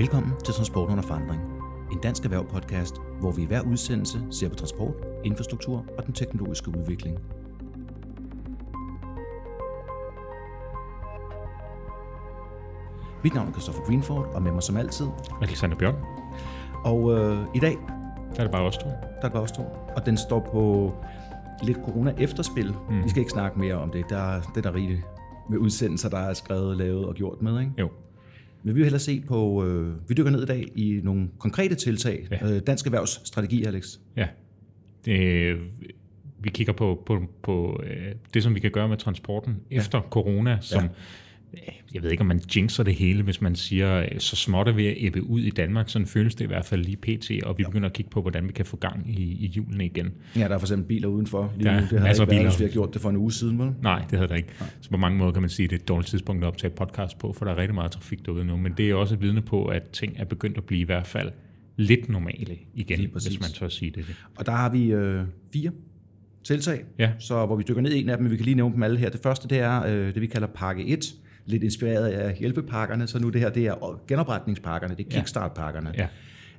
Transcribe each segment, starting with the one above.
Velkommen til Transport under forandring. En dansk erhverv-podcast, hvor vi i hver udsendelse ser på transport, infrastruktur og den teknologiske udvikling. Mit navn er Christopher Greenford, og med mig som altid. Alexander Bjørn. Og øh, i dag, Der er det bare os to. der er det bare os to, og den står på lidt corona-efterspil. Mm. Vi skal ikke snakke mere om det. Der, er- det er der rigeligt med udsendelser, der er skrevet, lavet og gjort med, ikke? Jo. Men vi vil hellere se på, øh, vi dykker ned i dag i nogle konkrete tiltag. Ja. Øh, dansk erhvervsstrategi, Alex. Ja. Det, vi kigger på, på, på øh, det, som vi kan gøre med transporten ja. efter corona, som Ja. Ja. jeg ved ikke, om man jinxer det hele, hvis man siger, øh, så småt er ved at ebbe ud i Danmark. Sådan føles det i hvert fald lige pt. Og vi begynder at kigge på, hvordan vi kan få gang i, i hjulene igen. Ja, der er for eksempel biler udenfor. Lige Ja, nu. Det har ikke været, biler. hvis vi har gjort det for en uge siden, vel? Nej, det havde der ikke. Så på mange måder kan man sige, at det er et dårligt tidspunkt at optage podcast på, for der er rigtig meget trafik derude nu. Men det er også et vidne på, at ting er begyndt at blive i hvert fald lidt normale igen, hvis man tør sige det. Og der har vi øh, fire tiltag, Ja. så hvor vi dykker ned i en af dem, men vi kan lige nævne dem alle her. Det første, det er øh, det, vi kalder pakke 1, lidt inspireret af hjælpepakkerne, så nu det her, det er genopretningspakkerne, det er kickstart-pakkerne. Ja.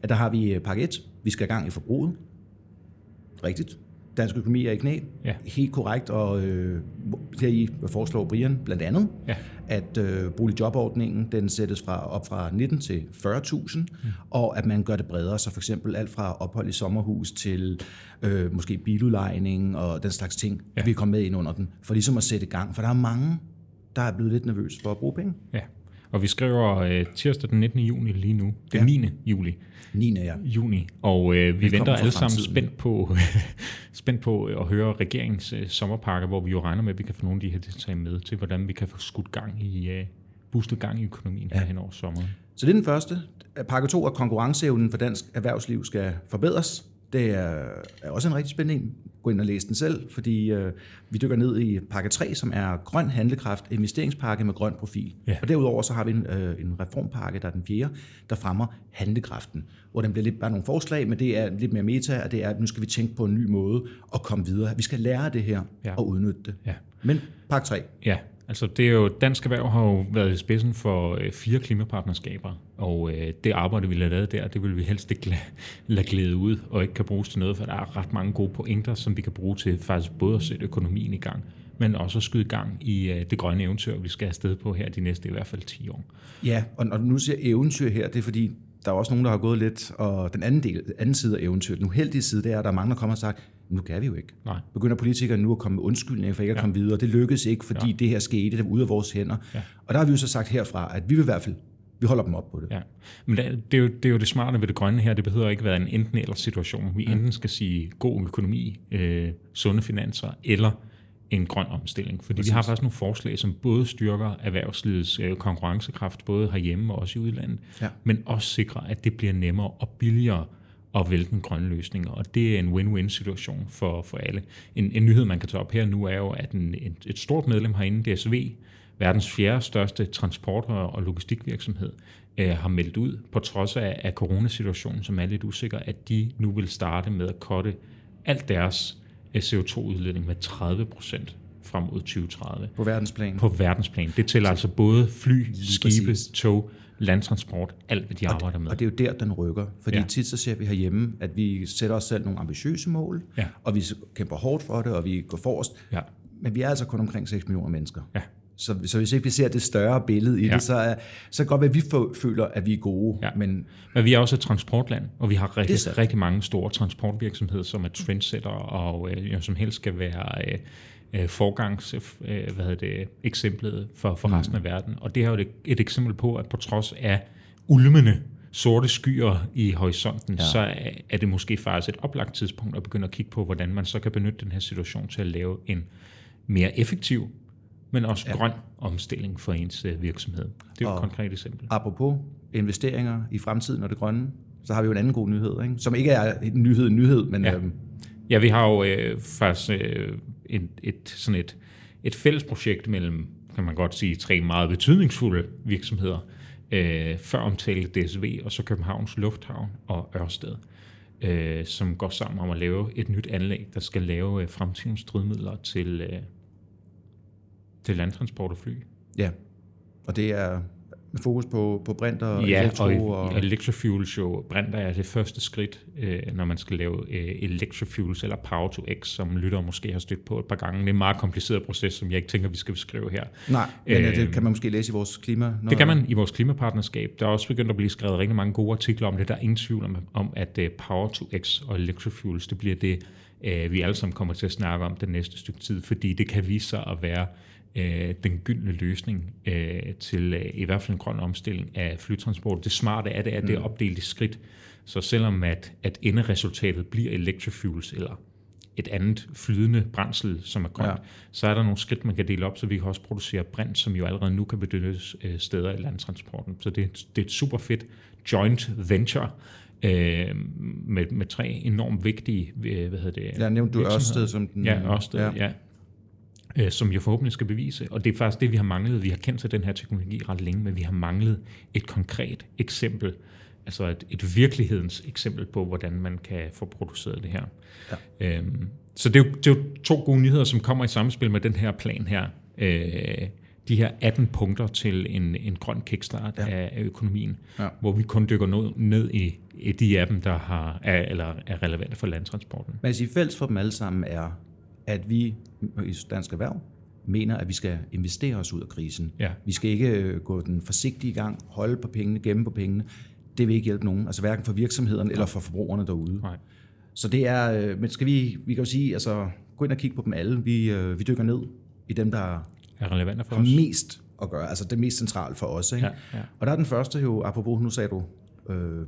At der har vi øh, pakke 1, vi skal i gang i forbruget. Rigtigt. Dansk økonomi er i knæ. Ja. Helt korrekt, og øh, her i foreslår Brian blandt andet, Ja. at øh, boligjobordningen den sættes fra, op fra 19 til 40.000, mm. og at man gør det bredere, så for eksempel alt fra ophold i sommerhus til øh, måske biludlejning og den slags ting, ja. vi kommer med ind under den, for ligesom at sætte i gang, for der er mange, der er blevet lidt nervøs for at bruge penge. Ja, og vi skriver øh, tirsdag den 19. juni lige nu. Den Ja. 9. juli. 9. ja. juni, og øh, vi Velkommen venter alle sammen spændt på, spændt på at høre regeringens øh, sommerpakke, hvor vi jo regner med, at vi kan få nogle af de her tiltag med til, hvordan vi kan få skudt gang i, øh, boostet gang i økonomien ja. her hen over sommeren. Så det er den første. Pakke 2 er konkurrenceevnen for dansk erhvervsliv skal forbedres. Det er, er også en rigtig spændende en. Gå ind og læs den selv, fordi øh, vi dykker ned i pakke 3, som er grøn handlekraft, investeringspakke med grøn profil. Ja. Og derudover så har vi en, øh, en reformpakke, der er den fjerde, der fremmer handlekraften. Hvor den bliver lidt bare nogle forslag, men det er lidt mere meta, og det er, at nu skal vi tænke på en ny måde at komme videre. Vi skal lære det her Ja. og udnytte det. Ja. Men pakke 3, Ja, altså det er jo, Dansk Erhverv har jo været i spidsen for øh, fire klimapartnerskaber, og øh, det arbejde, vi lavede der, det vil vi helst ikke lade, lade glæde ud, og ikke kan bruges til noget, for der er ret mange gode pointer, som vi kan bruge til faktisk både at sætte økonomien i gang, men også at skyde gang i øh, det grønne eventyr, vi skal afsted på her de næste i hvert fald 10 år. Ja, og når du nu siger eventyr her, det er fordi, der er også nogen, der har gået lidt, og den anden, del, anden side af eventyret, den uheldige side, det er, at der er mange, der kommer og sagt, nu kan vi jo ikke. Nej. Begynder politikere nu at komme med undskyldninger for ikke at komme videre. Det lykkedes ikke, fordi ja. det her skete, det var ude af vores hænder. Ja. Og der har vi jo så sagt herfra, at vi vil i hvert fald, vi holder dem op på det. Ja, men det, det, er jo, det er jo det smarte ved det grønne her. Det behøver ikke være en enten eller situation. Vi enten skal sige god økonomi, øh, sunde finanser eller en grøn omstilling. Fordi Præcis. vi har faktisk nogle forslag, som både styrker erhvervslivets øh, konkurrencekraft, både herhjemme og også i udlandet, Ja. men også sikrer, at det bliver nemmere og billigere vælge den grønne løsning. Og det er en win-win situation for, for alle. En, en nyhed, man kan tage op her nu, er jo, at en, et, et stort medlem herinde, DSV, verdens fjerde største transport- og logistikvirksomhed, øh, har meldt ud, på trods af, af coronasituationen, som er lidt usikker, at de nu vil starte med at kotte alt deres øh, CO2-udledning med 30 procent frem mod 2030 På verdensplan. på verdensplan. Det tæller altså både fly, skibe, tog, landtransport, alt hvad de arbejder med. Og det er jo der, den rykker. Fordi ja. Tit så ser vi herhjemme, at vi sætter os selv nogle ambitiøse mål, Ja. og vi kæmper hårdt for det, og vi går forrest. Ja. Men vi er altså kun omkring 6 millioner mennesker. Ja. Så, så hvis ikke vi ser det større billede i Ja. det, så, er, så kan godt være, at vi føler, at vi er gode. Ja. Men Men vi er også et transportland, og vi har rigtig, rigtig mange store transportvirksomheder, som er trendsetter og øh, som helst skal være øh, øh, forgangs øh, hvad hedder det, eksemplet for, for resten af verden. Og det er jo et, et eksempel på, at på trods af ulmende sorte skyer i horisonten, ja. så er, det måske faktisk et oplagt tidspunkt at begynde at kigge på, hvordan man så kan benytte den her situation til at lave en mere effektiv, men også ja. grøn omstilling for ens øh, virksomhed. Det er jo et konkret eksempel. apropos investeringer i fremtiden og det grønne, så har vi jo en anden god nyhed, ikke? som ikke er en nyhed, en nyhed, men. Ja. øhm, Ja, vi har jo øh, faktisk øh, et, et, sådan et, et fælles projekt mellem, kan man godt sige, tre meget betydningsfulde virksomheder. Øh, før omtalte DSV, og så Københavns Lufthavn og Ørsted, øh, som går sammen om at lave et nyt anlæg, der skal lave øh, fremtidens drivmidler til, øh, til landtransport og fly. ja, og det er med fokus på, på brint og ja, elektro. og, og electrofuels jo, brint er det første skridt, øh, når man skal lave øh, electrofuels eller power to x, som lytter måske har stødt på et par gange. Det er en meget kompliceret proces, som jeg ikke tænker, vi skal beskrive her. Nej, men øh, det Øhm, kan man måske læse i vores klima. Det kan man i vores klimapartnerskab. Der er også begyndt at blive skrevet rigtig mange gode artikler om det. Der er ingen tvivl om, om at øh, Power to X og electrofuels, det bliver det, øh, vi alle sammen kommer til at snakke om den næste stykke tid, fordi det kan vise sig at være øh, den gyldne løsning øh, til øh, i hvert fald en grøn omstilling af flytransport. Det smarte er det, at det er opdelt i skridt. Så selvom at, at enderesultatet bliver electrofuels eller et andet flydende brændsel, som er grønt, Ja. så er der nogle skridt, man kan dele op, så vi kan også producere brint, som jo allerede nu kan benyttes øh, steder i landtransporten. Så det, det er et super fedt joint venture øh, med, med tre enormt vigtige, øh, hvad hedder det? Ja, nævnte du. Ørsted som den... Ja, Ørsted, ja. ja. Øh, som jo forhåbentlig skal bevise. Og det er faktisk det, vi har manglet. Vi har kendt til den her teknologi ret længe, men vi har manglet et konkret eksempel, altså et, et virkelighedens eksempel på, hvordan man kan få produceret det her. Ja. Øhm, så det er, jo, det er jo to gode nyheder, som kommer i samspil med den her plan her. Øh, de her 18 punkter til en, en grøn kickstart ja. af, af økonomien, Ja. hvor vi kun dykker ned, ned i, i de af dem, der har, er, eller er relevante for landtransporten. Men siger, fælles for dem alle sammen er, at vi i Dansk Erhverv mener, at vi skal investere os ud af krisen. Ja. Vi skal ikke øh, gå den forsigtige gang, holde på pengene, gemme på pengene. Det vil ikke hjælpe nogen, altså hverken for virksomhederne eller for forbrugerne derude. Nej. Så det er, øh, men skal vi, vi kan jo sige, altså gå ind og kigge på dem alle. Vi, øh, vi dykker ned i dem, der Er relevante for har os. mest at gøre, altså det mest centrale for os. Ikke? Ja, ja. Og der er den første jo, apropos, nu sagde du øh,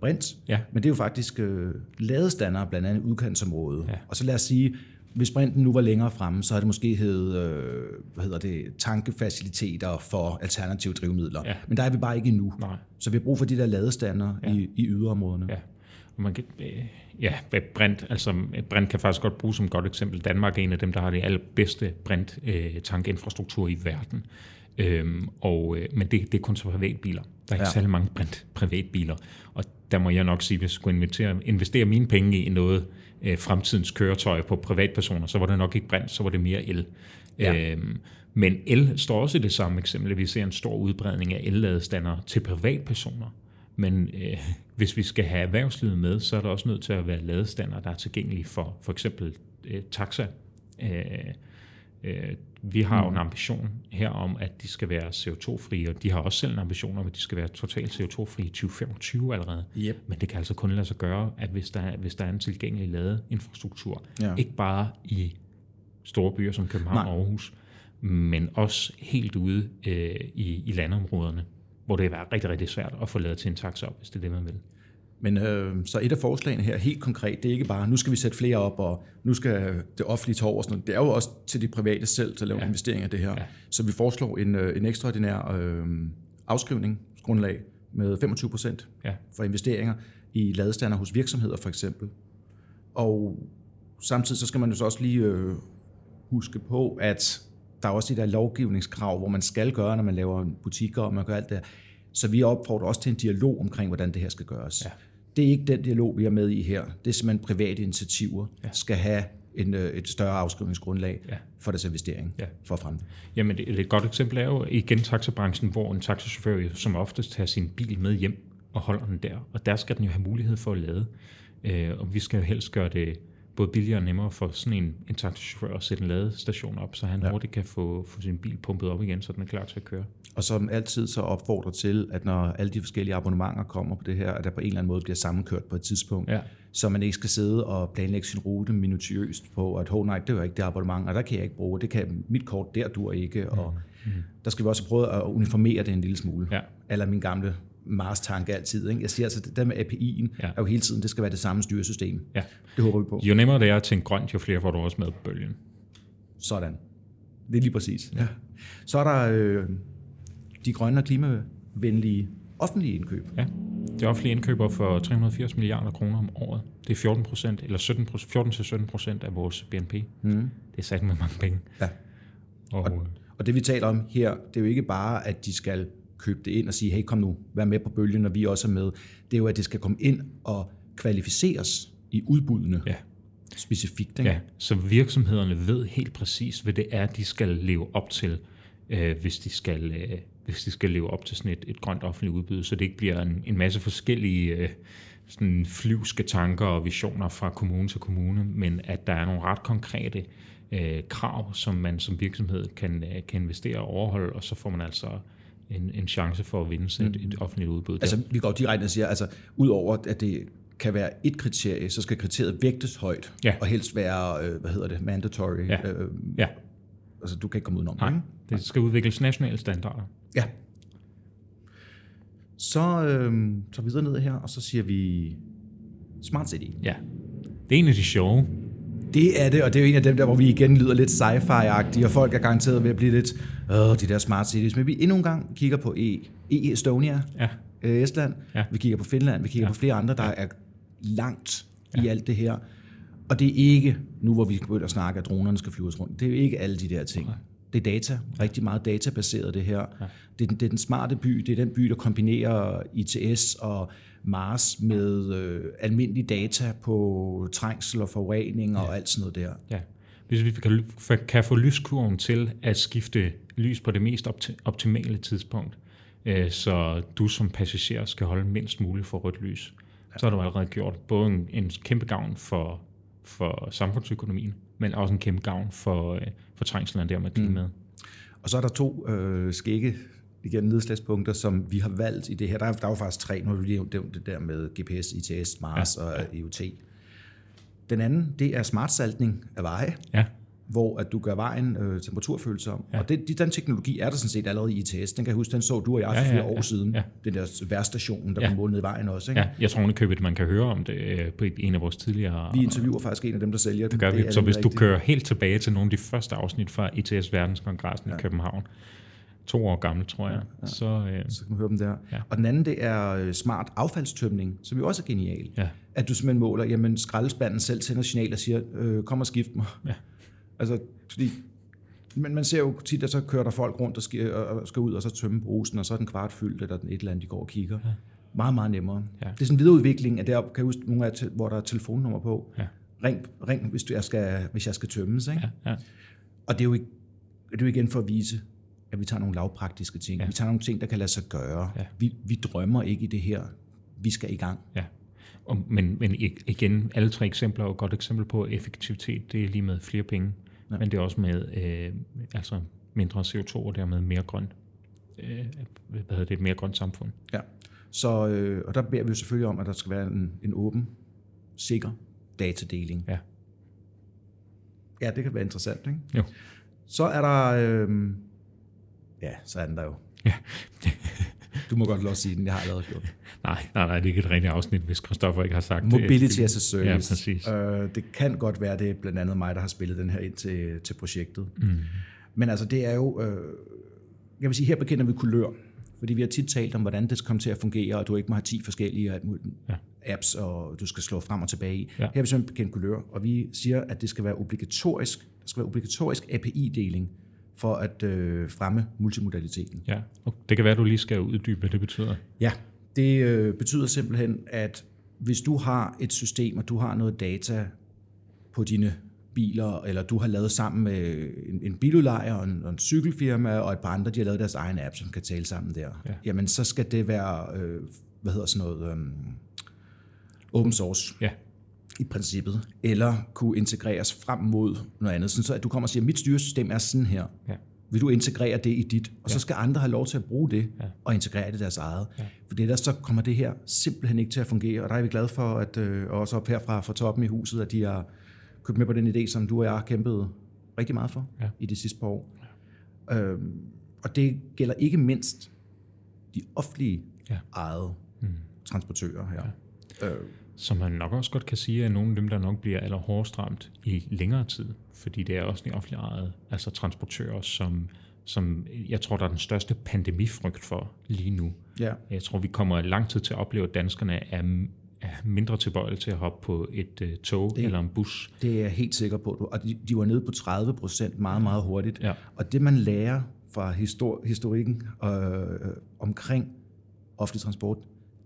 brint, Ja. men det er jo faktisk øh, ladestander, blandt andet udkantsområdet. Ja. Og så lad os sige, hvis brinten nu var længere fremme, så har det måske hed, øh, hvad hedder det, tankefaciliteter for alternative drivmidler. Ja. Men der er vi bare ikke endnu. Nej. Så vi har brug for de der ladestander ja. i, i yderområderne. Ja. Og man kan, øh, ja, brint, altså brint kan faktisk godt bruges som et godt eksempel. Danmark er en af dem, der har det allerbedste brint øh, tankinfrastruktur i verden. Øhm, og, øh, men det, det er kun til privatbiler. Der er ikke Ja. ja. særlig mange brint privatbiler. Og der må jeg nok sige, hvis jeg skulle investere, investere mine penge i noget øh, fremtidens køretøj på privatpersoner, så var det nok ikke brint, så var det mere el. Ja. Øhm, men el står også i det samme eksempel. Vi ser en stor udbredning af elladestander til privatpersoner. Men øh, hvis vi skal have erhvervslivet med, så er der også nødt til at være ladestander, der er tilgængelige for for eksempel øh, taxa. Øh, øh, vi har jo en ambition her om, at de skal være CO2-frie, og de har også selv en ambition om, at de skal være totalt CO2-frie i 2025 allerede. Yep. Men det kan altså kun lade sig gøre, at hvis der, er- hvis der er en tilgængelig ladeinfrastruktur, Ja. ikke bare i store byer som København Nej. og Aarhus, men også helt ude øh, i, i landområderne, hvor det er rigtig, rigtig svært at få lavet til en taxa op, hvis det er det, man vil. Men øh, så et af forslagene her, helt konkret, det er ikke bare, nu skal vi sætte flere op, og nu skal det offentlige tage over. Sådan noget. Det er jo også til de private selv til at lave ja. Investeringer i det her. Ja. Ja. Så vi foreslår en, øh, en ekstraordinær øh, afskrivningsgrundlag med 25 procent Ja. for investeringer i ladestander hos virksomheder for eksempel. Og samtidig så skal man jo så også lige øh, huske på, at der er også de der lovgivningskrav, hvor man skal gøre, når man laver butikker, og man gør alt det her. Så vi opfordrer også til en dialog omkring, hvordan det her skal gøres. Ja. Det er ikke den dialog, vi er med i her. Det er simpelthen private initiativer, ja. skal have en, øh, et større afskrivningsgrundlag Ja. for deres investering Ja. for fremtiden. Jamen, det, et godt eksempel er jo igen taxabranchen, hvor en taxachauffør jo som oftest tager sin bil med hjem og holder den der. Og der skal den jo have mulighed for at lade. Øh, og vi skal jo helst gøre det både billigere og nemmere for sådan en, en taxachauffør at sætte en ladestation op, så han Ja. hurtigt kan få, få sin bil pumpet op igen, så den er klar til at køre. Og som altid så opfordrer til, at når alle de forskellige abonnementer kommer på det her, at der på en eller anden måde bliver sammenkørt på et tidspunkt, Ja. så man ikke skal sidde og planlægge sin rute minutiøst på, at oh, nej, det var ikke det abonnement, og der kan jeg ikke bruge, det kan mit kort der dur ikke, og mm. der skal vi også prøve at uniformere det en lille smule. Ja. Eller min gamle Mars-tanke altid. Ikke? Jeg siger altså, det der med API'en Ja. er jo hele tiden, det skal være det samme styresystem. Ja. Det håber vi på. Jo nemmere det er at tænke grønt, jo flere får du også med på bølgen. Sådan. Det er lige præcis. Ja. Så er der øh, de grønne og klimavenlige offentlige indkøb. Ja. Det offentlige indkøber for 380 milliarder kroner om året. Det er 14 procent, eller 17 14-17 procent af vores BNP. Mm. Det er sat med mange penge. Ja. Og, øh, Og det vi taler om her, det er jo ikke bare, at de skal købe det ind og sige, hey kom nu, vær med på bølgen, når vi også er med. Det er jo, at det skal komme ind og kvalificeres i udbuddene ja. specifikt. Ikke? Ja, så virksomhederne ved helt præcis, hvad det er, de skal leve op til, øh, hvis, de skal, øh, hvis de skal leve op til sådan et, et grønt offentligt udbud, så det ikke bliver en, en masse forskellige øh, sådan flyvske tanker og visioner fra kommune til kommune, men at der er nogle ret konkrete øh, krav, som man som virksomhed kan, øh, kan investere og overholde, og så får man altså en, en chance for at vinde sig et, et offentligt udbud. Altså, vi går direkte og siger, altså, udover at det kan være et kriterie, så skal kriteriet vægtes højt, Ja. og helst være, øh, hvad hedder det, mandatory. Ja. Øh, Ja, altså, du kan ikke komme udenom det, nej, ikke? det skal udvikles nationale standarder. Ja. Så øh, så videre ned her, og så siger vi Smart City. Ja, det er en af de sjove. Det er det, og det er jo en af dem der, hvor vi igen lyder lidt sci-fi-agtige, og folk er garanteret ved at blive lidt, åh, de der smart cities. Men vi endnu en gang kigger på E, e Estonia, Ja, øh, Estland, Ja. vi kigger på Finland, vi kigger Ja. på flere andre, der er langt i alt det her. Og det er ikke, nu hvor vi begynder at snakke, at dronerne skal flyves rundt, det er jo ikke alle de der ting. Det er data, rigtig meget databaseret det her. Det, er den, det er den smarte by, det er den by, der kombinerer ITS og Mars med øh, almindelig data på trængsel og forurening og alt sådan noget der. ja. Hvis vi kan, kan få lyskurven til at skifte lys på det mest opti- optimale tidspunkt, øh, så du som passager skal holde mindst muligt for rødt lys, så har du allerede gjort både en, en kæmpe gavn for, for samfundsøkonomien, men også en kæmpe gavn for, øh, for trængslen der med klimaet. Og så er der to øh, skægge igen nedslagspunkter, som vi har valgt i det her. Der er, der er jo faktisk tre, nu har vi lige nævnt det der med GPS, ITS, Mars ja, ja. og IoT. Den anden, det er smartsaltning af veje, Ja, hvor at du gør vejen øh, temperaturfølsom. Ja. Og det, de- den teknologi er der sådan set allerede i ITS. Den kan jeg huske, den så du og jeg for Ja, ja, flere ja, år siden. ja. Den der værstationen, der Ja. ja. kunne måle ned i vejen også. Ikke? ja. Jeg tror købet, man kan høre om det øh, på et- en af vores tidligere... Vi interviewer faktisk en af dem, der sælger Det gør vi. er Så hvis du rigtigt. kører helt tilbage til nogle af de første afsnit fra ITS Verdenskongressen ja. i København, to år gammel, tror jeg, ja. så øh, så kan man høre dem der. Ja. Ja. Og den anden, det er øh, smart affaldstømning, som jo også er genial. Ja. At du simpelthen måler, jamen skraldespanden selv sender signal og siger, øh, kom og skift mig. Ja. Altså, fordi men man ser jo tit, at så kører der folk rundt og skal, og skal ud og så tømme brusen, og så er den kvart fyldt, eller den et eller andet, de går og kigger. Ja. Meget, meget nemmere. Ja. Det er sådan en videreudvikling, at der kan jeg huske nogle af, hvor der er telefonnummer på. Ja. Ring, ring hvis, du, jeg skal, hvis jeg skal tømmes. Ikke? ja, ja. Og det er, jo ikke, det er jo igen for at vise, at vi tager nogle lavpraktiske ting. Ja. Vi tager nogle ting, der kan lade sig gøre. Ja. Vi, vi drømmer ikke i det her. Vi skal i gang. ja. Og, men, men igen, alle tre eksempler er jo et godt eksempel på effektivitet. Det er lige med flere penge, ja. men det er også med øh, altså mindre CO2 og dermed mere grønt. Øh, hvad hedder det? Et mere grønt samfund. Ja. Så, øh, og der beder vi jo selvfølgelig om, at der skal være en, en åben, sikker datadeling. Ja. Ja, det kan være interessant, ikke? Jo. Så er der... Øh, ja, så er den der jo. Ja. Du må godt lov at sige den, jeg har allerede gjort. Nej, nej, nej, det er ikke et rigtigt afsnit, hvis Christoffer ikke har sagt det. Mobility as a service. Ja, præcis. Øh, det kan godt være, det er blandt andet mig, der har spillet den her ind til, til projektet. Mm. Men altså, det er jo... Øh, jeg vil sige, her bekender vi kulør. Fordi vi har tit talt om, hvordan det skal komme til at fungere, og du ikke må have 10 forskellige Ja. apps, og du skal slå frem og tilbage i. Ja. Her har vi simpelthen bekendt kulør, og vi siger, at det skal være obligatorisk, der skal være obligatorisk API-deling for at øh, fremme multimodaliteten. Ja, og det kan være, at du lige skal uddybe, hvad det betyder. Ja, det øh, betyder simpelthen, at hvis du har et system, og du har noget data på dine biler, eller du har lavet sammen med en, en biludlejer og en, og en cykelfirma, og et par andre, de har lavet deres egen app, som kan tale sammen der, Ja. jamen så skal det være, øh, hvad hedder sådan noget, øh, open source Ja, i princippet, eller kunne integreres frem mod noget andet, sådan så at du kommer og siger, mit styresystem er sådan her. ja, Vil du integrere det i dit? Og så skal andre have lov til at bruge det Ja. og integrere det i deres eget. Ja. For det ellers så kommer det her simpelthen ikke til at fungere. Og der er vi glade for, at øh, også op herfra fra toppen i huset, at de har købt med på den idé, som du og jeg har kæmpet rigtig meget for Ja. i de sidste par år. Øhm, og det gælder ikke mindst de offentlige Ja. ejede Mm. transportører her. Ja. Øh, som man nok også godt kan sige, er nogle af dem, der nok bliver allerhårdest ramt i længere tid, fordi det er også de offentlige ejede, altså transportører, som, som jeg tror, der er den største pandemifrygt for lige nu. ja. Jeg tror, vi kommer lang tid til at opleve, at danskerne er, er mindre tilbøjelige til at hoppe på et uh, tog Det- eller en bus. Det er jeg helt sikker på. Og de, de var nede på 30 procent meget, meget hurtigt. Ja. Og det, man lærer fra histor- historikken øh, omkring offentlig transport,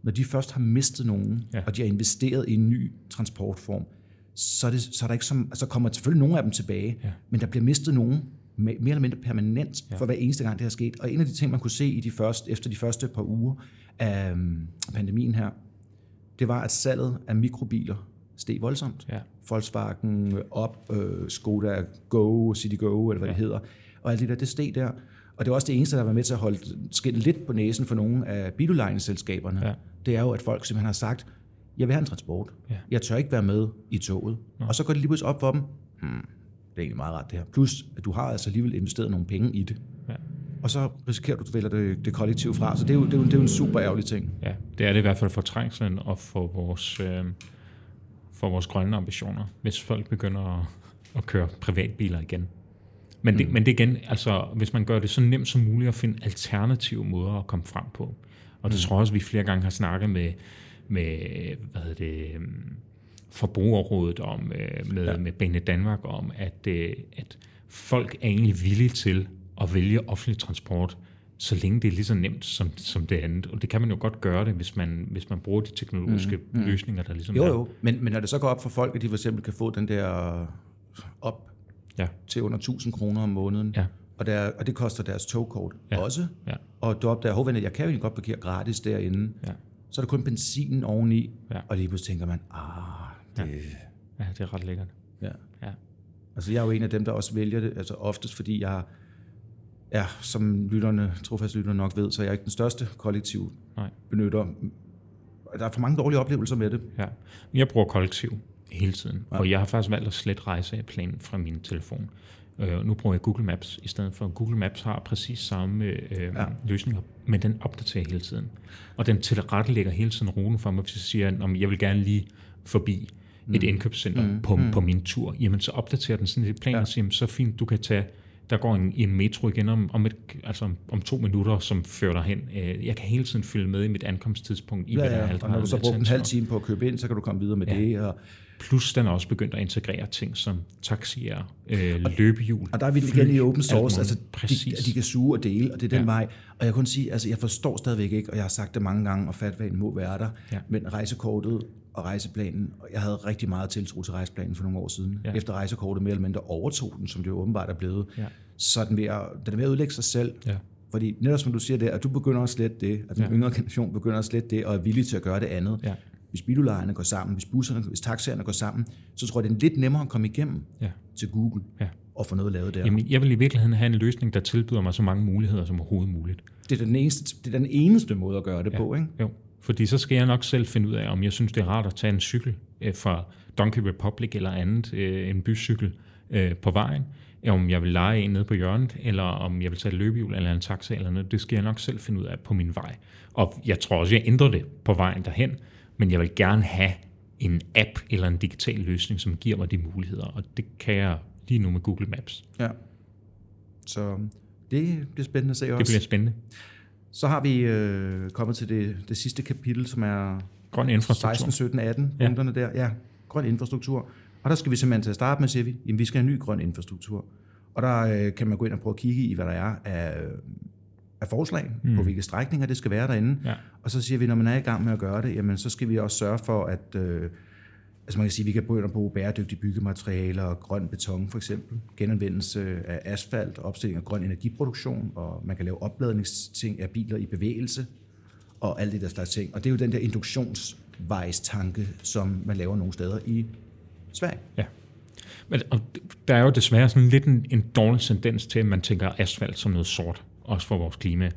når de først har mistet nogen, Ja. og de har investeret i en ny transportform, så, er det, så, er der ikke som, altså kommer selvfølgelig nogle af dem tilbage, Ja. men der bliver mistet nogen, mere eller mindre permanent ja. for hver eneste gang, det har sket. Og en af de ting, man kunne se i de første, efter de første par uger af øhm, pandemien her, det var, at salget af mikrobiler steg voldsomt. Ja. Volkswagen op, øh, Skoda Go, City Go, eller hvad ja. det hedder. Og alt det der, det steg der. Og det var også det eneste, der var med til at holde skinnet lidt på næsen for nogle af biludlejningsselskaberne. Ja. Det er jo, at folk simpelthen har sagt, jeg vil have en transport. Ja. Jeg tør ikke være med i toget. Ja. Og så går det lige pludselig op for dem, hmm, det er egentlig meget rart det her. Plus, at du har altså alligevel investeret nogle penge i det. Ja. Og så risikerer du, at du vælger det, det kollektive fra. Så det er, jo, det, er jo, det er jo en super ærgerlig ting. Ja, det er det i hvert fald for trængslen og for vores, øh, for vores grønne ambitioner, hvis folk begynder at, at køre privatbiler igen. Men det, mm. men det igen, altså hvis man gør det så nemt som muligt at finde alternative måder at komme frem på. Og det mm. tror jeg også, vi flere gange har snakket med, med hvad hedder det, øhm, forbrugerrådet om, øh, med, ja. med Bane Danmark om, at, øh, at folk er egentlig villige til at vælge offentlig transport, så længe det er lige så nemt som, som det andet. Og det kan man jo godt gøre det, hvis man, hvis man bruger de teknologiske mm, mm. løsninger, der ligesom jo, er. Jo, men, men når det så går op for folk, at de for eksempel kan få den der op ja. til under 1000 kroner om måneden, ja. og, der, og det koster deres togkort ja. også, ja. og du opdager, at jeg kan jo godt parkere gratis derinde, ja. så er der kun benzinen oveni, ja. og lige pludselig tænker man, ah, det... Ja. ja, det er ret lækkert. Ja. ja. Altså jeg er jo en af dem, der også vælger det, altså oftest fordi jeg Ja, som lytterne, trofast lytterne nok ved, så er jeg ikke den største kollektiv Nej. benytter. Der er for mange dårlige oplevelser med det. Ja. Jeg bruger kollektiv hele tiden, ja. og jeg har faktisk valgt at slette rejseplanen fra min telefon. Uh, nu bruger jeg Google Maps i stedet for. Google Maps har præcis samme uh, ja. løsninger, men den opdaterer hele tiden. Og den tilrettelægger hele tiden ruten for mig, hvis jeg siger, at jeg vil gerne lige forbi mm. et indkøbscenter mm. På, mm. på min tur. Jamen, så opdaterer den sådan et plan ja. og siger, så fint, du kan tage der går en, en metro igen om, om, et, altså om to minutter, som fører dig hen. Øh, jeg kan hele tiden følge med i mit ankomsttidspunkt i, ja, ja. og når du så bruger en halv time på at købe ind, så kan du komme videre med ja. det. Og Plus den er også begyndt at integrere ting som taxier, øh, løbehjul. Og der er vi igen i open source, altså de, de kan suge og dele, og det er den ja. vej. Og jeg kan sige, altså jeg forstår stadigvæk ikke, og jeg har sagt det mange gange, og fatvagen må være der, ja. men rejsekortet og rejseplanen, og jeg havde rigtig meget tiltro til rejseplanen for nogle år siden. Ja. Efter rejsekortet mere eller mindre overtog den, som det jo åbenbart er blevet, ja. så den ved at, den er ved at udlægge sig selv. Ja. Fordi netop som du siger det, at du begynder at slette det, at den ja. yngre generation begynder at slette det, og er villig til at gøre det andet. Ja. Hvis biludlejerne går sammen, hvis busserne, hvis taxaerne går sammen, så tror jeg, det er lidt nemmere at komme igennem ja. til Google ja. og få noget lavet der. Jamen, jeg vil i virkeligheden have en løsning, der tilbyder mig så mange muligheder som overhovedet muligt. Det er den eneste, det er den eneste måde at gøre det ja. på, ikke? Jo. Fordi så skal jeg nok selv finde ud af, om jeg synes, det er rart at tage en cykel øh, fra Donkey Republic eller andet, øh, en bycykel øh, på vejen, om jeg vil lege en nede på hjørnet, eller om jeg vil tage et løbehjul eller en taxa eller noget. Det skal jeg nok selv finde ud af på min vej. Og jeg tror også, jeg ændrer det på vejen derhen, men jeg vil gerne have en app eller en digital løsning, som giver mig de muligheder, og det kan jeg lige nu med Google Maps. Ja. Så det bliver spændende at se også. Det bliver spændende. Så har vi øh, kommet til det, det sidste kapitel, som er grøn infrastruktur. 16, 17, 18 ja. punkterne der. Ja, grøn infrastruktur. Og der skal vi simpelthen til at starte med, siger vi, jamen vi skal have en ny grøn infrastruktur. Og der øh, kan man gå ind og prøve at kigge i, hvad der er af, af forslag, mm. på hvilke strækninger det skal være derinde. Ja. Og så siger vi, når man er i gang med at gøre det, jamen så skal vi også sørge for, at øh, Altså man kan sige, vi kan begynde at bruge bæredygtige byggematerialer og grøn beton for eksempel, genanvendelse af asfalt, opstilling af grøn energiproduktion, og man kan lave opladningsting af biler i bevægelse, og alt det der slags ting. Og det er jo den der induktionsvejstanke, som man laver nogle steder i Sverige. Ja. Men og der er jo desværre sådan lidt en, en dårlig tendens til, at man tænker asfalt som noget sort, også for vores klima.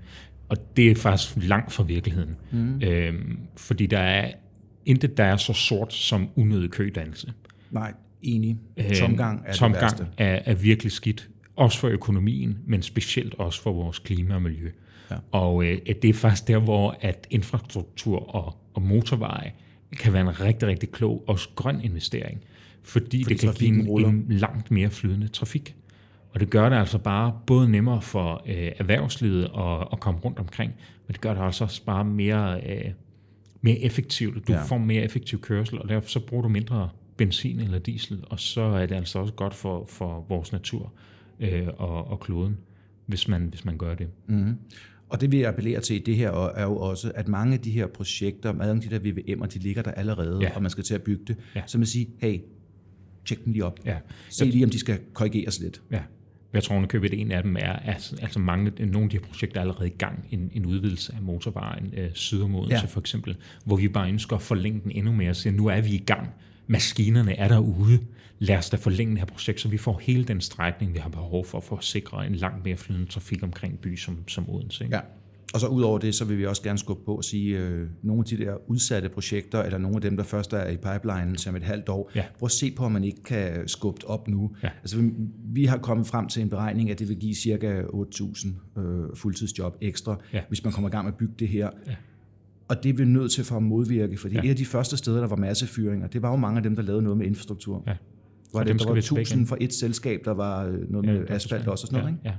Og det er faktisk langt fra virkeligheden. Mm. Øhm, fordi der er intet, der er så sort som unødig kødannelse. Nej, enig. Øhm, tomgang er Tomgang det værste. Er, er virkelig skidt. Også for økonomien, men specielt også for vores klima og miljø. Ja. Og øh, det er faktisk der, hvor at infrastruktur og, og motorveje kan være en rigtig, rigtig klog, også grøn investering. Fordi, fordi det kan give en, en langt mere flydende trafik. Og det gør det altså bare både nemmere for øh, erhvervslivet at, at komme rundt omkring, men det gør det altså også bare mere øh, mere effektivt. Du ja. får mere effektiv kørsel, og derfor så bruger du mindre benzin eller diesel, og så er det altså også godt for, for vores natur øh, og, og kloden, hvis man, hvis man gør det. Mm. Og det vi appellerer til i det her er jo også, at mange af de her projekter, mange af de der VVM'er, de ligger der allerede, ja. og man skal til at bygge det. Ja. Så man siger, hey, tjek dem lige op. Ja. Se lige, om de skal korrigeres lidt. Ja. Jeg tror, at købet en af dem er, at altså mange, nogle af de her projekter er allerede i gang. En, en udvidelse af motorvejen øh, syd om Odense ja. for eksempel, hvor vi bare ønsker at forlænge den endnu mere og siger, nu er vi i gang. Maskinerne er derude. Lad os da forlænge det her projekt, så vi får hele den strækning, vi har behov for, for at sikre en langt mere flydende trafik omkring by som, som Odense. Ikke? Ja. Og så udover det, så vil vi også gerne skubbe på og sige, øh, nogle af de der udsatte projekter, eller nogle af dem, der først er i pipeline som et halvt år, ja. prøv at se på, om man ikke kan skubbe op nu. Ja. Altså, vi, vi har kommet frem til en beregning, at det vil give cirka 8.000 øh, fuldtidsjob ekstra, ja. hvis man kommer i gang med at bygge det her. Ja. Og det er vi nødt til for at modvirke, fordi ja. et af de første steder, der var massefyringer, det var jo mange af dem, der lavede noget med infrastruktur. Ja. Var det, der var 1000 for et selskab, der var øh, noget ja, med asfalt også og sådan noget, ja, ikke? Ja.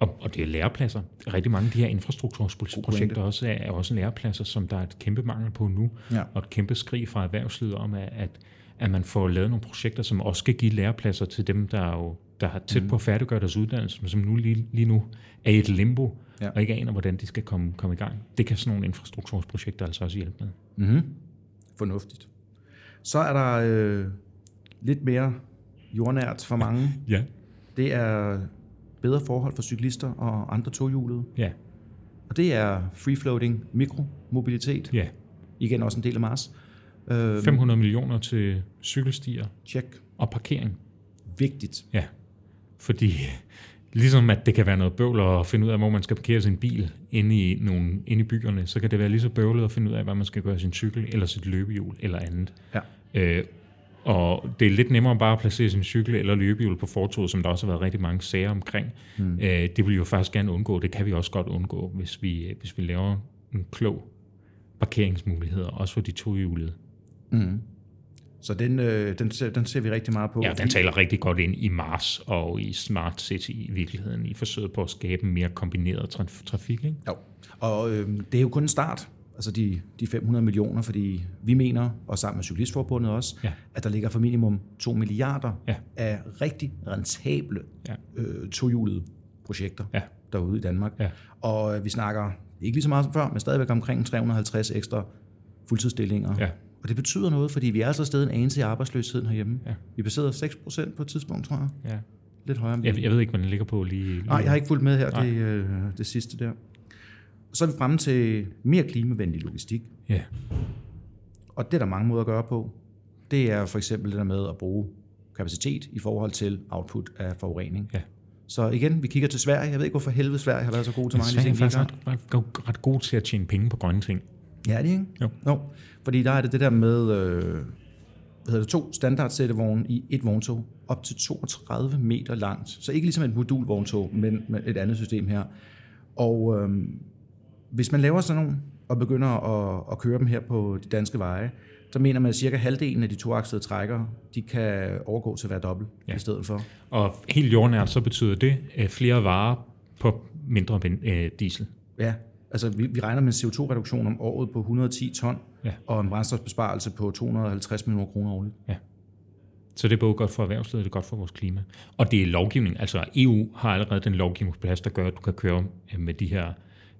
Og, og det er lærepladser. Rigtig mange af de her infrastrukturprojekter også er, er også lærepladser, som der er et kæmpe mangel på nu, ja. og et kæmpe skrig fra erhvervslivet om, at, at, at man får lavet nogle projekter, som også skal give lærepladser til dem, der, er jo, der har tæt mm. på at færdiggøre deres uddannelse, men som nu lige, lige nu er i et limbo, ja. og ikke aner, hvordan de skal komme, komme i gang. Det kan sådan nogle infrastrukturprojekter altså også hjælpe med. Mm-hmm. Fornuftigt. Så er der øh, lidt mere jordnært for mange. ja. Det er bedre forhold for cyklister og andre tohjulede. Ja. Og det er free-floating mikromobilitet. Ja. Igen også en del af Mars. 500 øhm, millioner til cykelstier. Check. Og parkering. Vigtigt. Ja. Fordi ligesom at det kan være noget bøvl at finde ud af, hvor man skal parkere sin bil inde i, nogle, inde i byerne, så kan det være lige så bøvlet at finde ud af, hvad man skal gøre sin cykel, eller sit løbehjul, eller andet. Ja. Øh, og det er lidt nemmere bare at placere sin cykel eller løbehjul på fortoget, som der også har været rigtig mange sager omkring. Mm. Øh, det vil vi jo faktisk gerne undgå. Det kan vi også godt undgå, hvis vi, hvis vi laver en klog parkeringsmuligheder, også for de tohjulede. Mm. Så den, øh, den, den ser vi rigtig meget på. Ja, den taler rigtig godt ind i Mars og i Smart City i virkeligheden, i forsøget på at skabe en mere kombineret trafik. Ikke? Jo, og øh, det er jo kun en start altså de, de 500 millioner, fordi vi mener, og sammen med Cyklistforbundet også, ja. at der ligger for minimum 2 milliarder ja. af rigtig rentable ja. øh, tohjulede projekter ja. derude i Danmark. Ja. Og vi snakker ikke lige så meget som før, men stadigvæk omkring 350 ekstra fuldtidsstillinger. Ja. Og det betyder noget, fordi vi er altså stadig en anelse i arbejdsløsheden herhjemme. Ja. Vi passerede 6 procent på et tidspunkt, tror jeg. Ja. Lidt højere. Jeg, jeg ved ikke, hvad den ligger på lige... lige Nej, jeg har ikke fulgt med her, det, øh, det sidste der. Så er vi fremme til mere klimavenlig logistik. Ja. Og det er der mange måder at gøre på. Det er for eksempel det der med at bruge kapacitet i forhold til output af forurening. Ja. Så igen, vi kigger til Sverige. Jeg ved ikke, hvorfor helvede Sverige har været så god til mange af de ting. Sverige er faktisk ret, ret god til at tjene penge på grønne ting. Ja, det er ikke? Jo. No. Fordi der er det det der med øh, hvad hedder det, to standardsættevogne i et vogntog, op til 32 meter langt. Så ikke ligesom et modulvogntog, men med et andet system her. Og øh, hvis man laver sådan nogle, og begynder at, at køre dem her på de danske veje, så mener man, at cirka halvdelen af de toakslede trækker, de kan overgå til at være dobbelt ja. i stedet for. Og helt jordnært, så betyder det øh, flere varer på mindre øh, diesel. Ja, altså vi, vi regner med en CO2-reduktion om året på 110 ton, ja. og en brændstofbesparelse på 250 millioner kroner årligt. Ja. Så det er både godt for erhvervslivet, det er godt for vores klima. Og det er lovgivning. Altså EU har allerede den lovgivning på plads, der gør, at du kan køre øh, med de her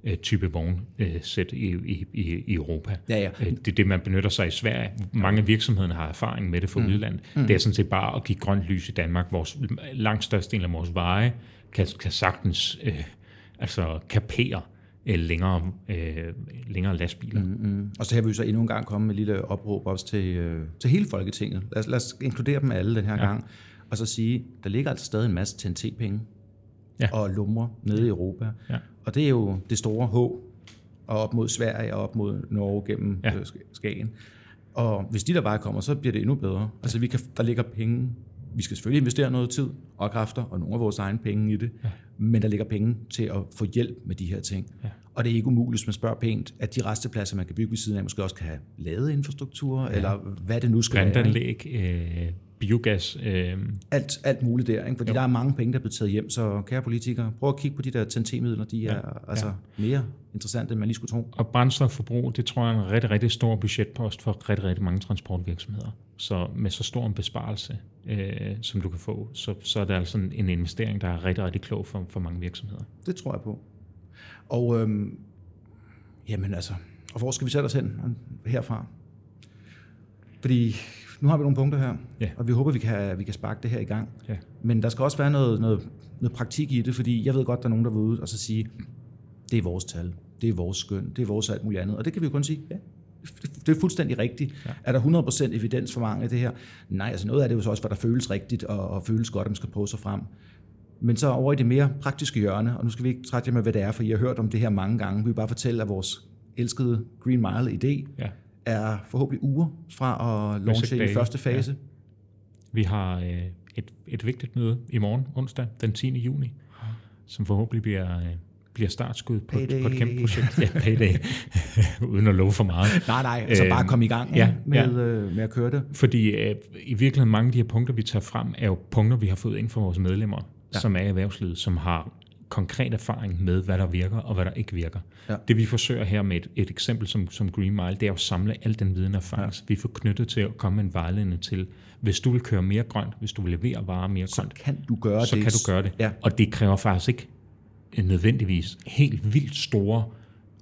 Øh, type vognsæt i, i, i Europa. Ja, ja. Øh, det er det, man benytter sig i Sverige. Mange virksomheder har erfaring med det fra mm. udlandet. Mm. Det er sådan set bare at give grønt lys i Danmark. Vores langt største del af vores veje kan, kan sagtens øh, altså kapere øh, længere, øh, længere lastbiler. Mm, mm. Og så har vi jo så endnu en gang kommet med et lille opråb også til, øh, til hele Folketinget. Lad os, lad os inkludere dem alle den her ja. gang, og så sige, der ligger altså stadig en masse TNT-penge ja. og lumre nede i Europa. Ja. Og det er jo det store H, og op mod Sverige og op mod Norge gennem ja. Øh, Skagen. Og hvis de der bare kommer, så bliver det endnu bedre. Altså vi kan, der ligger penge. Vi skal selvfølgelig investere noget tid og kræfter, og nogle af vores egne penge i det. Ja. Men der ligger penge til at få hjælp med de her ting. Ja. Og det er ikke umuligt, hvis man spørger pænt, at de restepladser, man kan bygge ved siden af, måske også kan have lavet infrastruktur, ja. eller hvad det nu skal være. Brandanlæg, øh, biogas. Øh. Alt, alt muligt der, ikke? fordi jo. der er mange penge, der er blevet taget hjem, så kære politikere, prøv at kigge på de der TNT-midler, de ja. er altså ja. mere interessante, end man lige skulle tro. Og brændstofforbrug, det tror jeg er en rigtig, rigtig stor budgetpost for rigtig, rigtig mange transportvirksomheder. Så med så stor en besparelse, øh, som du kan få, så, så er det altså en investering, der er rigtig, rigtig klog for, for mange virksomheder. Det tror jeg på. Og øhm, jamen altså, og hvor skal vi sætte os hen herfra? Fordi nu har vi nogle punkter her, ja. og vi håber, vi kan, vi kan sparke det her i gang. Ja. Men der skal også være noget, noget noget praktik i det, fordi jeg ved godt, der er nogen, der vil ud og så sige, det er vores tal, det er vores skøn, det er vores alt muligt andet. Og det kan vi jo kun sige, ja, det er fuldstændig rigtigt. Ja. Er der 100% evidens for mange af det her? Nej, altså noget af det er jo så også, hvad der føles rigtigt og, og føles godt, at man skal prøve sig frem. Men så over i det mere praktiske hjørne, og nu skal vi ikke trætte jer med, hvad det er, for I har hørt om det her mange gange. Vi vil bare fortælle, at vores elskede Green Mile-idé ja. Er forhåbentlig uger fra at launche i første fase. Ja. Vi har øh, et, et vigtigt møde i morgen, onsdag, den 10. juni, som forhåbentlig bliver, øh, bliver startskud på, på et kæmpe projekt. Ja, payday, uden at love for meget. Nej, nej, altså bare øhm, komme i gang ja, med, ja. Øh, med at køre det. Fordi øh, i virkeligheden mange af de her punkter, vi tager frem, er jo punkter, vi har fået ind fra vores medlemmer, ja. som er i erhvervslivet, som har konkret erfaring med, hvad der virker og hvad der ikke virker. Ja. Det vi forsøger her med et, et eksempel som, som Green Mile, det er at samle al den viden og erfaring, ja. vi får knyttet til at komme en vejledning til, hvis du vil køre mere grønt, hvis du vil levere varer mere så grønt, kan du gøre så det. kan du gøre det. Ja. Og det kræver faktisk ikke nødvendigvis helt vildt store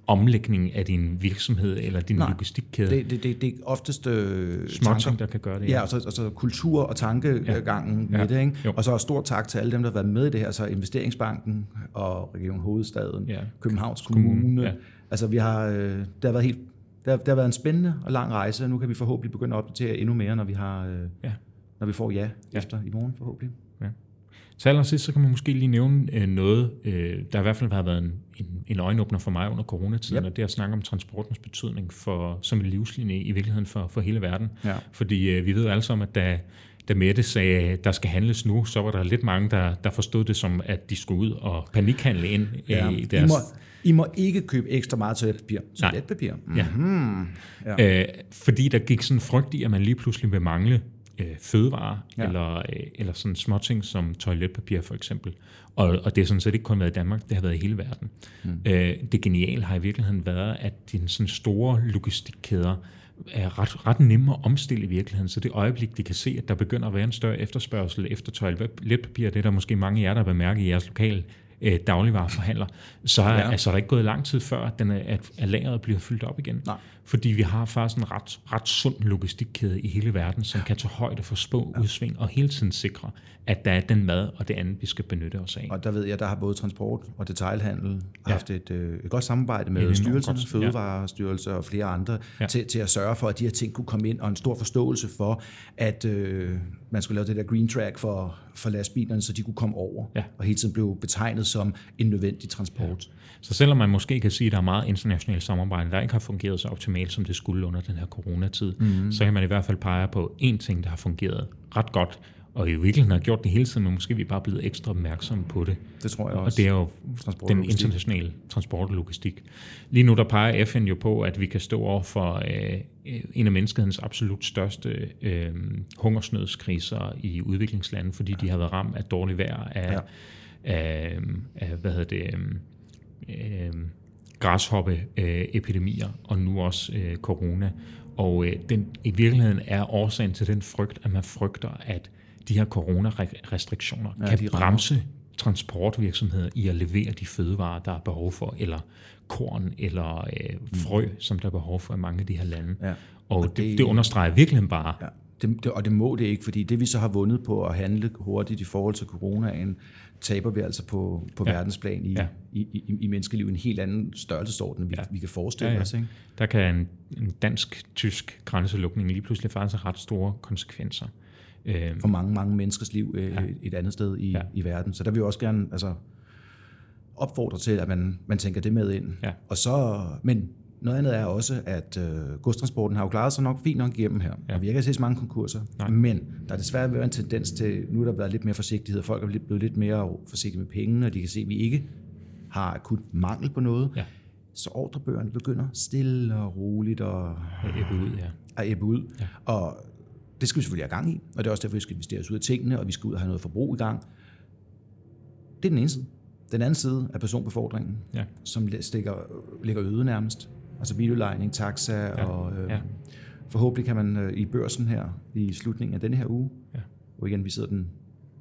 omlægning af din virksomhed eller din Nej, logistikkæde. Det, det, det, det er oftest øh, Små tanker, ting, der kan gøre det. Ja, ja og så, så kultur og tankegangen ja. med det. Ikke? Og så stor tak til alle dem, der har været med i det her, så Investeringsbanken og Region Hovedstaden, ja. Københavns Kommune. Kommune ja. Altså vi har, øh, det har været helt det har, det har været en spændende og lang rejse, og nu kan vi forhåbentlig begynde at opdatere endnu mere, når vi har, øh, ja. når vi får ja, ja efter i morgen forhåbentlig. Så allersidst, så kan man måske lige nævne øh, noget, øh, der i hvert fald har været en, en, en øjenåbner for mig under coronatiden, yep. og det er at snakke om transportens betydning for, som en livslinje i virkeligheden for, for hele verden. Ja. Fordi øh, vi ved jo alle sammen, at da, da Mette sagde, at der skal handles nu, så var der lidt mange, der, der forstod det som, at de skulle ud og panikhandle ind ja. i deres... I må, I må ikke købe ekstra meget toiletpapir. Toiletpapir? Mm-hmm. Ja. ja. Øh, fordi der gik sådan frygt i, at man lige pludselig vil mangle øh, fødevarer, ja. eller, øh, eller sådan småting som toiletpapir for eksempel. Og, og det har sådan set ikke kun været i Danmark, det har været i hele verden. Mm. Øh, det geniale har i virkeligheden været, at de sådan store logistikkæder er ret, ret nemme at omstille i virkeligheden, så det øjeblik, de kan se, at der begynder at være en større efterspørgsel efter toiletpapir, det er der måske mange af jer, der vil mærke i jeres lokale øh, dagligvarerforhandler, så er ja. altså, der ikke gået lang tid før, at, den er, at, at lageret bliver fyldt op igen. Nej. Fordi vi har faktisk en ret, ret sund logistikkæde i hele verden, som kan tage højde for spå ja. udsving og hele tiden sikre, at der er den mad og det andet, vi skal benytte os af. Og der ved jeg, der har både transport og detailhandel ja. haft et, øh, et godt samarbejde med styrelsen, Fødevarestyrelse ja. og flere andre, ja. til, til at sørge for, at de her ting kunne komme ind, og en stor forståelse for, at øh, man skulle lave det der green track for, for lastbilerne, så de kunne komme over, ja. og hele tiden blev betegnet som en nødvendig transport. Ja. Så selvom man måske kan sige, at der er meget internationalt samarbejde, der ikke har fungeret så optimalt, som det skulle under den her coronatid, mm-hmm. så kan man i hvert fald pege på én ting, der har fungeret ret godt, og i virkeligheden har gjort det hele tiden, men måske er vi bare blevet ekstra opmærksomme på det. Det tror jeg også. Og det er jo den internationale transport og logistik. Lige nu der peger FN jo på, at vi kan stå over for øh, en af menneskehedens absolut største øh, hungersnødskriser i udviklingslande, fordi ja. de har været ramt af dårligt vejr, af, ja. af, af hvad hedder det, øh, græshoppeepidemier, og nu også øh, corona. Og øh, den, i virkeligheden er årsagen til den frygt, at man frygter, at de her coronarestriktioner ja, kan bremse transportvirksomheder i at levere de fødevarer, der er behov for, eller korn eller øh, frø, mm. som der er behov for i mange af de her lande. Ja. Og, og det, det, det understreger virkelig bare... Ja. Det, det, og det må det ikke, fordi det vi så har vundet på at handle hurtigt i forhold til coronaen, taber vi altså på, på ja. verdensplan i, ja. i, i, i menneskeliv en helt anden størrelsesorden, vi, ja. vi kan forestille ja, ja. os. Ikke? Der kan en, en dansk-tysk grænselukning lige pludselig faktisk have ret store konsekvenser. Øh, for mange, mange menneskers liv øh, ja. et andet sted i, ja. i verden. Så der vil vi også gerne altså, opfordre til, at man, man tænker det med ind. Ja. Og så, men noget andet er også, at øh, godstransporten har jo klaret sig nok fint nok igennem her. Ja. Og vi har ikke set så mange konkurser. Nej. Men der er desværre været en tendens til, nu er der været lidt mere forsigtighed. Folk er blevet lidt mere forsigtige med pengene, og de kan se, at vi ikke har akut mangel på noget. Ja. Så ordrebøgerne begynder stille og roligt at, at æbbe ud. Ja. At æbbe ud. Ja. Og det skal vi selvfølgelig have gang i, og det er også derfor, vi skal investere os ud af tingene, og vi skal ud og have noget forbrug i gang. Det er den ene side. Den anden side er personbefordringen, ja. som stikker, ligger øde nærmest. Altså biludlejning, taxa ja. og øh, ja. forhåbentlig kan man øh, i børsen her i slutningen af denne her uge, ja. og igen, vi sidder den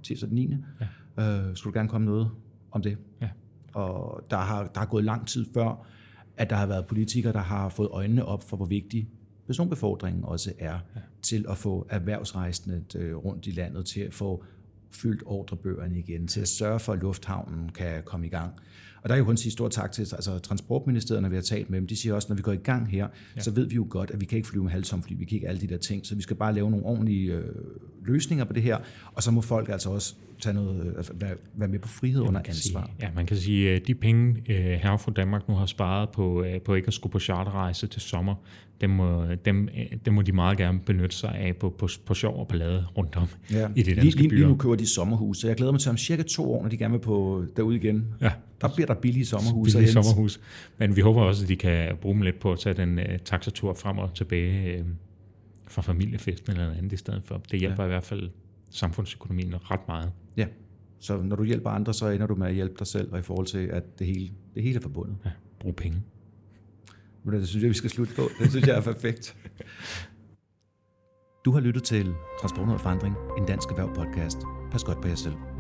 tirsdag den 9. Ja. Øh, skulle gerne komme noget om det. Ja. Og der har, der har gået lang tid før, at der har været politikere, der har fået øjnene op for, hvor vigtig personbefordringen også er ja. til at få erhvervsrejsende øh, rundt i landet, til at få fyldt ordrebøgerne igen, til at sørge for, at lufthavnen kan komme i gang. Og der er jo kun sige stor tak til altså, Transportministeriet, når vi har talt med dem. De siger også, når vi går i gang her, ja. så ved vi jo godt, at vi kan ikke flyve med halvtom fly, vi kan ikke alle de der ting, så vi skal bare lave nogle ordentlige øh, løsninger på det her, og så må folk altså også tage noget, altså, være, med på frihed ja, under ansvar. Sige, ja, man kan sige, at de penge, øh, her fra Danmark nu har sparet på, øh, på ikke at skulle på charterrejse til sommer, dem må, dem, dem må de meget gerne benytte sig af på, på, på sjov og ballade rundt om ja. i det danske lige, byer. Lige nu køber de sommerhus, så jeg glæder mig til om cirka to år, når de gerne vil på derude igen. Ja. Der bliver der billige sommerhus. Billige sommerhus. Men vi håber også, at de kan bruge dem lidt på at tage den uh, taxatur frem og tilbage uh, fra familiefesten eller noget andet i stedet for. Det hjælper ja. i hvert fald samfundsøkonomien ret meget. Ja, så når du hjælper andre, så ender du med at hjælpe dig selv, og i forhold til, at det hele, det hele er forbundet. Ja, brug penge. Men det synes jeg, vi skal slutte på. Det synes jeg er perfekt. Du har lyttet til Transport og Forandring, en dansk erhverv podcast. Pas godt på jer selv.